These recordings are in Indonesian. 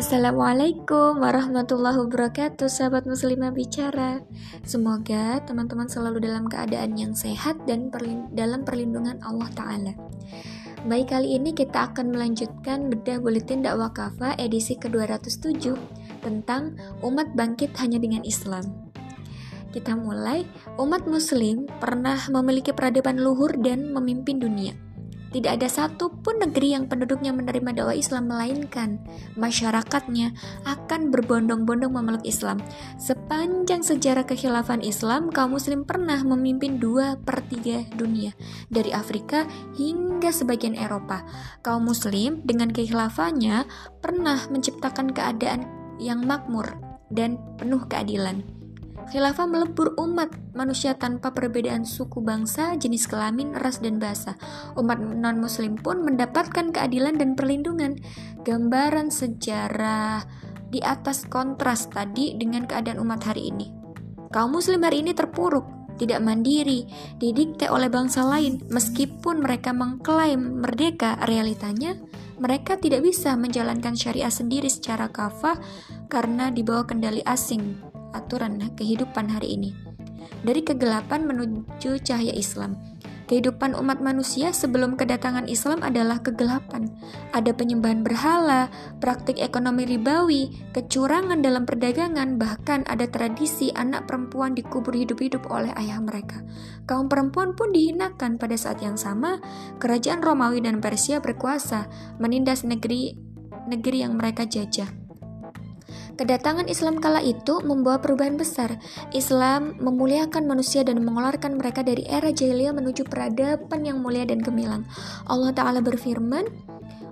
Assalamualaikum warahmatullahi wabarakatuh Sahabat muslimah bicara. Semoga teman-teman selalu dalam keadaan yang sehat Dan perlin dalam perlindungan Allah Ta'ala. Baik kali ini kita akan melanjutkan bedah buletin dakwah kafa edisi ke-207 Tentang umat bangkit hanya dengan Islam. Kita mulai. Umat muslim pernah memiliki peradaban luhur dan memimpin dunia tidak ada satupun negeri yang penduduknya menerima dakwah Islam melainkan masyarakatnya akan berbondong-bondong memeluk Islam. Sepanjang sejarah kekhilafan Islam, kaum muslim pernah memimpin dua per tiga dunia, dari Afrika hingga sebagian Eropa. Kaum muslim dengan kekhilafannya pernah menciptakan keadaan yang makmur dan penuh keadilan. Khilafah melebur umat manusia tanpa perbedaan suku bangsa, jenis kelamin, ras, dan bahasa. Umat non-muslim pun mendapatkan keadilan dan perlindungan. Gambaran sejarah di atas kontras tadi dengan keadaan umat hari ini. Kaum muslim hari ini terpuruk, tidak mandiri, didikte oleh bangsa lain. Meskipun mereka mengklaim merdeka, realitanya mereka tidak bisa menjalankan syariah sendiri secara kafah karena dibawa kendali asing aturan kehidupan hari ini. Dari kegelapan menuju cahaya Islam. Kehidupan umat manusia sebelum kedatangan Islam adalah kegelapan. Ada penyembahan berhala, praktik ekonomi ribawi, kecurangan dalam perdagangan, bahkan ada tradisi anak perempuan dikubur hidup-hidup oleh ayah mereka. Kaum perempuan pun dihinakan pada saat yang sama. Kerajaan Romawi dan Persia berkuasa, menindas negeri negeri yang mereka jajah. Kedatangan Islam kala itu membawa perubahan besar. Islam memuliakan manusia dan mengeluarkan mereka dari era jahiliyah menuju peradaban yang mulia dan gemilang. Allah Ta'ala berfirman,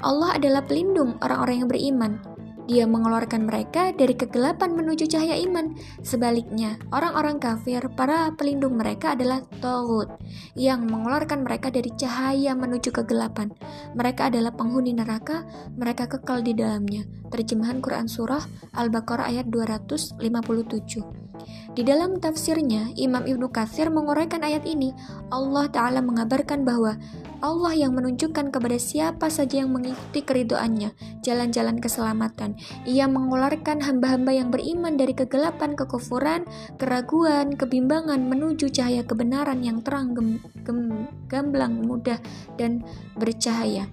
Allah adalah pelindung orang-orang yang beriman. Dia mengeluarkan mereka dari kegelapan menuju cahaya iman. Sebaliknya, orang-orang kafir, para pelindung mereka adalah Tawud, yang mengeluarkan mereka dari cahaya menuju kegelapan. Mereka adalah penghuni neraka, mereka kekal di dalamnya. Terjemahan Quran Surah Al-Baqarah ayat 257. Di dalam tafsirnya, Imam Ibnu Katsir menguraikan ayat ini. Allah Ta'ala mengabarkan bahwa Allah yang menunjukkan kepada siapa saja yang mengikuti keridoannya jalan-jalan keselamatan. Ia mengeluarkan hamba-hamba yang beriman dari kegelapan, kekufuran, keraguan, kebimbangan menuju cahaya kebenaran yang terang, gem, gem, gamblang, mudah, dan bercahaya.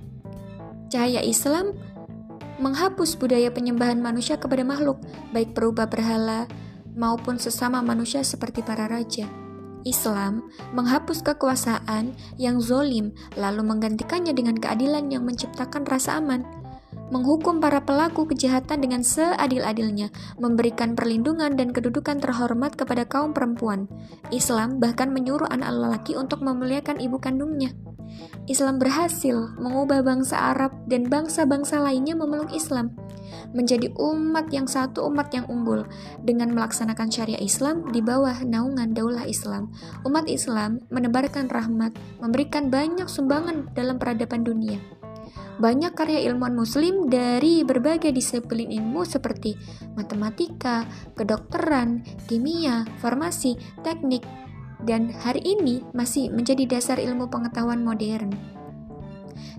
Cahaya Islam menghapus budaya penyembahan manusia kepada makhluk, baik perubah berhala maupun sesama manusia seperti para raja. Islam menghapus kekuasaan yang zolim, lalu menggantikannya dengan keadilan yang menciptakan rasa aman, menghukum para pelaku kejahatan dengan seadil-adilnya, memberikan perlindungan dan kedudukan terhormat kepada kaum perempuan. Islam bahkan menyuruh anak lelaki untuk memuliakan ibu kandungnya. Islam berhasil mengubah bangsa Arab dan bangsa-bangsa lainnya memeluk Islam menjadi umat yang satu umat yang unggul dengan melaksanakan syariah Islam di bawah naungan daulah Islam. Umat Islam menebarkan rahmat, memberikan banyak sumbangan dalam peradaban dunia. Banyak karya ilmuwan muslim dari berbagai disiplin ilmu seperti matematika, kedokteran, kimia, farmasi, teknik, dan hari ini masih menjadi dasar ilmu pengetahuan modern.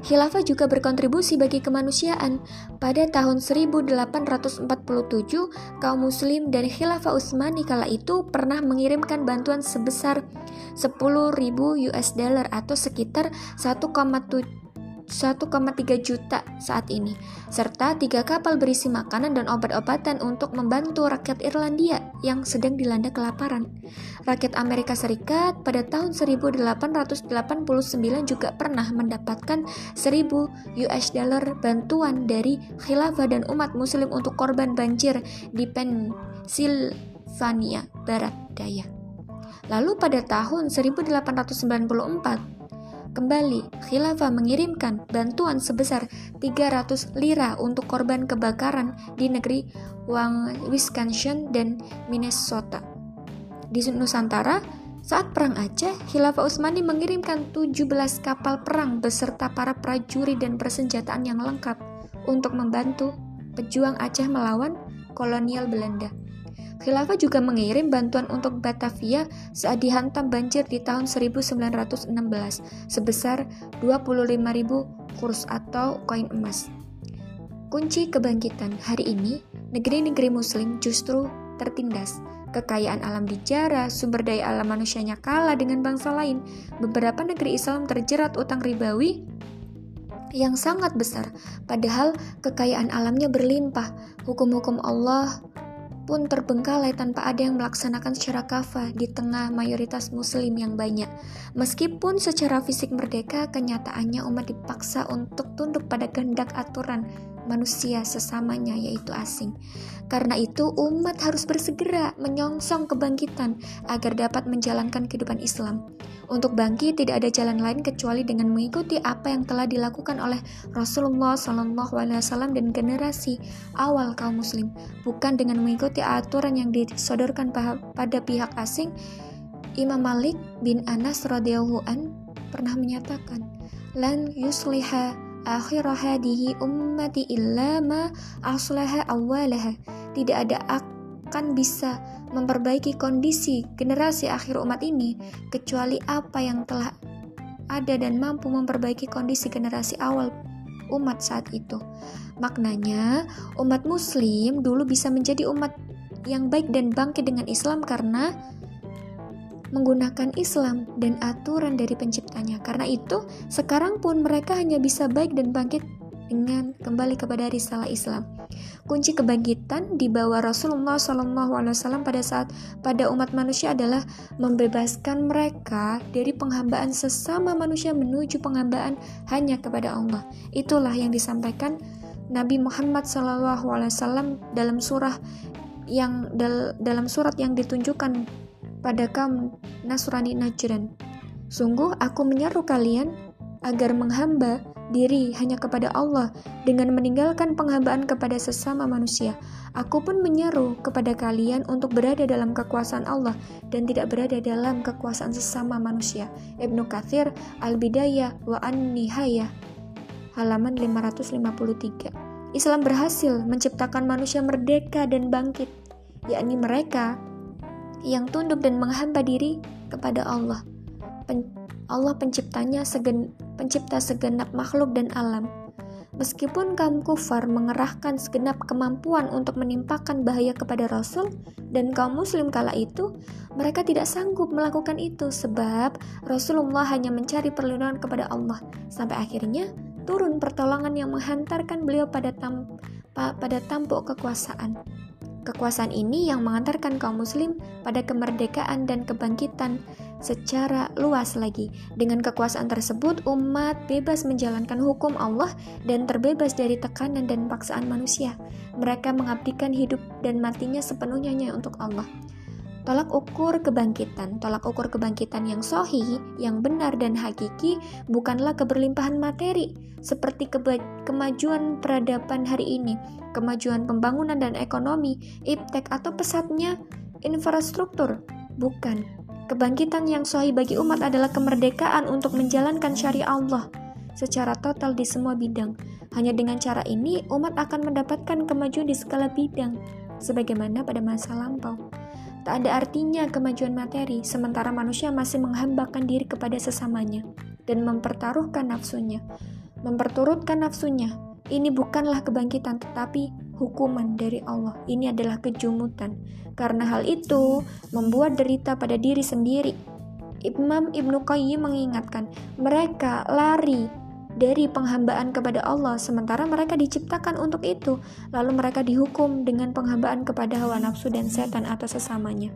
Khilafah juga berkontribusi bagi kemanusiaan. Pada tahun 1847, kaum muslim dari Khilafah Utsmani kala itu pernah mengirimkan bantuan sebesar 10.000 US dollar atau sekitar 1,7 1,3 juta saat ini, serta tiga kapal berisi makanan dan obat-obatan untuk membantu rakyat Irlandia yang sedang dilanda kelaparan. Rakyat Amerika Serikat pada tahun 1889 juga pernah mendapatkan 1000 US dollar bantuan dari khilafah dan umat muslim untuk korban banjir di Pennsylvania Barat Daya. Lalu pada tahun 1894, Kembali, khilafah mengirimkan bantuan sebesar 300 lira untuk korban kebakaran di negeri Wisconsin dan Minnesota. Di Nusantara, saat Perang Aceh, Khilafah Utsmani mengirimkan 17 kapal perang beserta para prajurit dan persenjataan yang lengkap untuk membantu pejuang Aceh melawan kolonial Belanda. Khilafah juga mengirim bantuan untuk Batavia saat dihantam banjir di tahun 1916 sebesar 25.000 kurs atau koin emas. Kunci kebangkitan hari ini, negeri-negeri Muslim justru tertindas. Kekayaan alam dijara, sumber daya alam manusianya kalah dengan bangsa lain. Beberapa negeri Islam terjerat utang ribawi yang sangat besar, padahal kekayaan alamnya berlimpah. Hukum-hukum Allah pun terbengkalai tanpa ada yang melaksanakan secara kafah di tengah mayoritas muslim yang banyak. Meskipun secara fisik merdeka, kenyataannya umat dipaksa untuk tunduk pada kehendak aturan manusia sesamanya yaitu asing. Karena itu umat harus bersegera menyongsong kebangkitan agar dapat menjalankan kehidupan Islam. Untuk bangkit tidak ada jalan lain kecuali dengan mengikuti apa yang telah dilakukan oleh Rasulullah SAW dan generasi awal kaum muslim, bukan dengan mengikuti aturan yang disodorkan pada pihak asing. Imam Malik bin Anas radhiyallahu an pernah menyatakan, "Lan yusliha akhir hadihi ummati illa ma aslaha awalaha. Tidak ada akan bisa memperbaiki kondisi generasi akhir umat ini kecuali apa yang telah ada dan mampu memperbaiki kondisi generasi awal umat saat itu. Maknanya, umat muslim dulu bisa menjadi umat yang baik dan bangkit dengan Islam karena menggunakan Islam dan aturan dari penciptanya. Karena itu, sekarang pun mereka hanya bisa baik dan bangkit dengan kembali kepada risalah Islam. Kunci kebangkitan di bawah Rasulullah SAW pada saat pada umat manusia adalah membebaskan mereka dari penghambaan sesama manusia menuju penghambaan hanya kepada Allah. Itulah yang disampaikan Nabi Muhammad SAW dalam surah yang dal, dalam surat yang ditunjukkan pada kaum Nasrani Najran. Sungguh aku menyeru kalian agar menghamba diri hanya kepada Allah dengan meninggalkan penghambaan kepada sesama manusia. Aku pun menyeru kepada kalian untuk berada dalam kekuasaan Allah dan tidak berada dalam kekuasaan sesama manusia. Ibnu Kathir Al-Bidayah wa An-Nihayah halaman 553. Islam berhasil menciptakan manusia merdeka dan bangkit, yakni mereka yang tunduk dan menghamba diri kepada Allah. Pen Allah penciptanya segen pencipta segenap makhluk dan alam. Meskipun kaum kufar mengerahkan segenap kemampuan untuk menimpakan bahaya kepada Rasul dan kaum muslim kala itu, mereka tidak sanggup melakukan itu sebab Rasulullah hanya mencari perlindungan kepada Allah sampai akhirnya turun pertolongan yang menghantarkan beliau pada tam, pada tampuk kekuasaan. Kekuasaan ini yang mengantarkan kaum muslim pada kemerdekaan dan kebangkitan secara luas lagi. Dengan kekuasaan tersebut, umat bebas menjalankan hukum Allah dan terbebas dari tekanan dan paksaan manusia. Mereka mengabdikan hidup dan matinya sepenuhnya untuk Allah. Tolak ukur kebangkitan, tolak ukur kebangkitan yang sohi, yang benar dan hakiki bukanlah keberlimpahan materi seperti kemajuan peradaban hari ini, kemajuan pembangunan dan ekonomi, iptek atau pesatnya infrastruktur. Bukan. Kebangkitan yang sohi bagi umat adalah kemerdekaan untuk menjalankan syariat Allah secara total di semua bidang. Hanya dengan cara ini, umat akan mendapatkan kemajuan di segala bidang, sebagaimana pada masa lampau. Tak ada artinya kemajuan materi, sementara manusia masih menghambakan diri kepada sesamanya dan mempertaruhkan nafsunya. Memperturutkan nafsunya, ini bukanlah kebangkitan tetapi hukuman dari Allah. Ini adalah kejumutan. Karena hal itu membuat derita pada diri sendiri. Imam Ibnu Qayyim mengingatkan, mereka lari dari penghambaan kepada Allah, sementara mereka diciptakan untuk itu, lalu mereka dihukum dengan penghambaan kepada hawa nafsu dan setan atau sesamanya.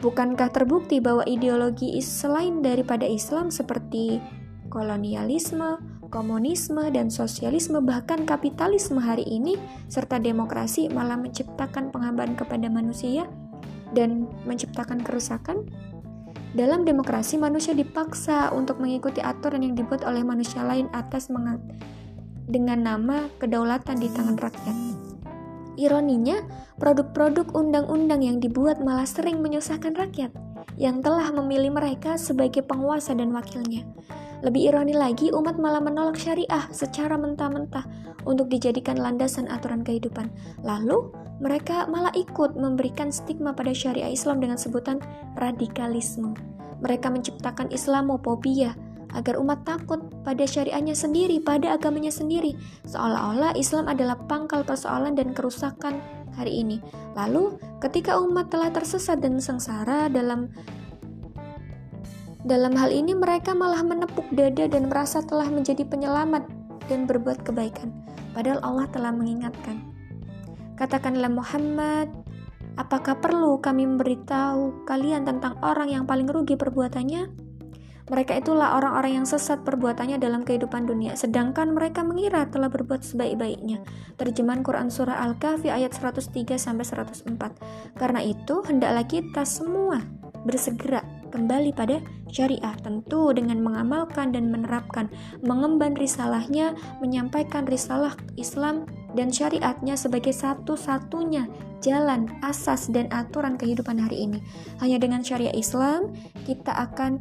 Bukankah terbukti bahwa ideologi selain daripada Islam seperti kolonialisme, komunisme, dan sosialisme, bahkan kapitalisme hari ini, serta demokrasi malah menciptakan penghambaan kepada manusia dan menciptakan kerusakan? Dalam demokrasi, manusia dipaksa untuk mengikuti aturan yang dibuat oleh manusia lain atas mengat dengan nama kedaulatan di tangan rakyat. Ironinya, produk-produk undang-undang yang dibuat malah sering menyusahkan rakyat yang telah memilih mereka sebagai penguasa dan wakilnya. Lebih ironi lagi, umat malah menolak syariah secara mentah-mentah untuk dijadikan landasan aturan kehidupan. Lalu, mereka malah ikut memberikan stigma pada syariah Islam dengan sebutan radikalisme. Mereka menciptakan Islamophobia agar umat takut pada syariahnya sendiri, pada agamanya sendiri, seolah-olah Islam adalah pangkal persoalan dan kerusakan hari ini. Lalu, ketika umat telah tersesat dan sengsara dalam dalam hal ini mereka malah menepuk dada dan merasa telah menjadi penyelamat dan berbuat kebaikan, padahal Allah telah mengingatkan. Katakanlah Muhammad, apakah perlu kami memberitahu kalian tentang orang yang paling rugi perbuatannya? Mereka itulah orang-orang yang sesat perbuatannya dalam kehidupan dunia, sedangkan mereka mengira telah berbuat sebaik-baiknya. Terjemahan Quran Surah Al-Kahfi ayat 103 104. Karena itu, hendaklah kita semua bersegera kembali pada syariah tentu dengan mengamalkan dan menerapkan mengemban risalahnya menyampaikan risalah Islam dan syariatnya sebagai satu-satunya jalan asas dan aturan kehidupan hari ini hanya dengan syariah Islam kita akan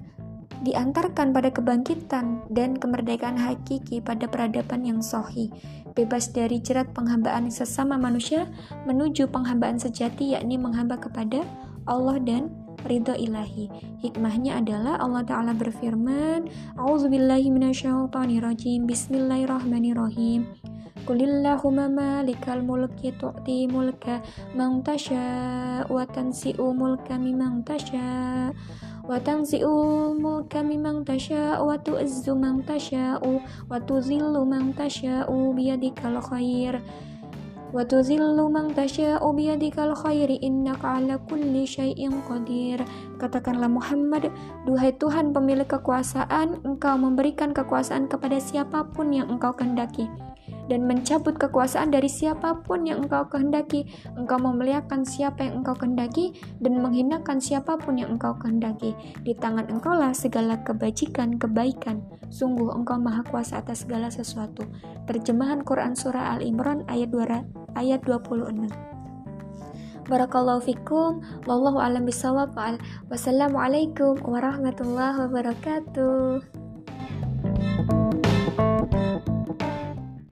diantarkan pada kebangkitan dan kemerdekaan hakiki pada peradaban yang sohi, bebas dari jerat penghambaan sesama manusia menuju penghambaan sejati yakni menghamba kepada Allah dan ridho ilahi. Hikmahnya adalah Allah Ta'ala berfirman, A'udzubillahi minasyaitonirrajim, Bismillahirrahmanirrahim. Qulillahumma malikal mulki tu'ti mulka man tasha wa tansi'u mulka tasha wa tu'izzu man tasha'u wa tuzillu man tasha'u biyadikal khair. Wa tuzillu man tasha'u biyadikal khair innaka ala kulli syai'in qadir. Katakanlah Muhammad duhai Tuhan pemilik kekuasaan engkau memberikan kekuasaan kepada siapa pun yang engkau kehendaki dan mencabut kekuasaan dari siapa pun yang engkau kehendaki. Engkau memuliakan siapa yang engkau kehendaki dan menghinakan siapa pun yang engkau kehendaki. Di tangan engkau lah segala kebajikan, kebaikan. Sungguh engkau maha kuasa atas segala sesuatu. Terjemahan Quran Surah Al-Imran ayat 2, ayat 26. Barakallahu fikum, wallahu alam bisawab, wassalamualaikum warahmatullahi wabarakatuh.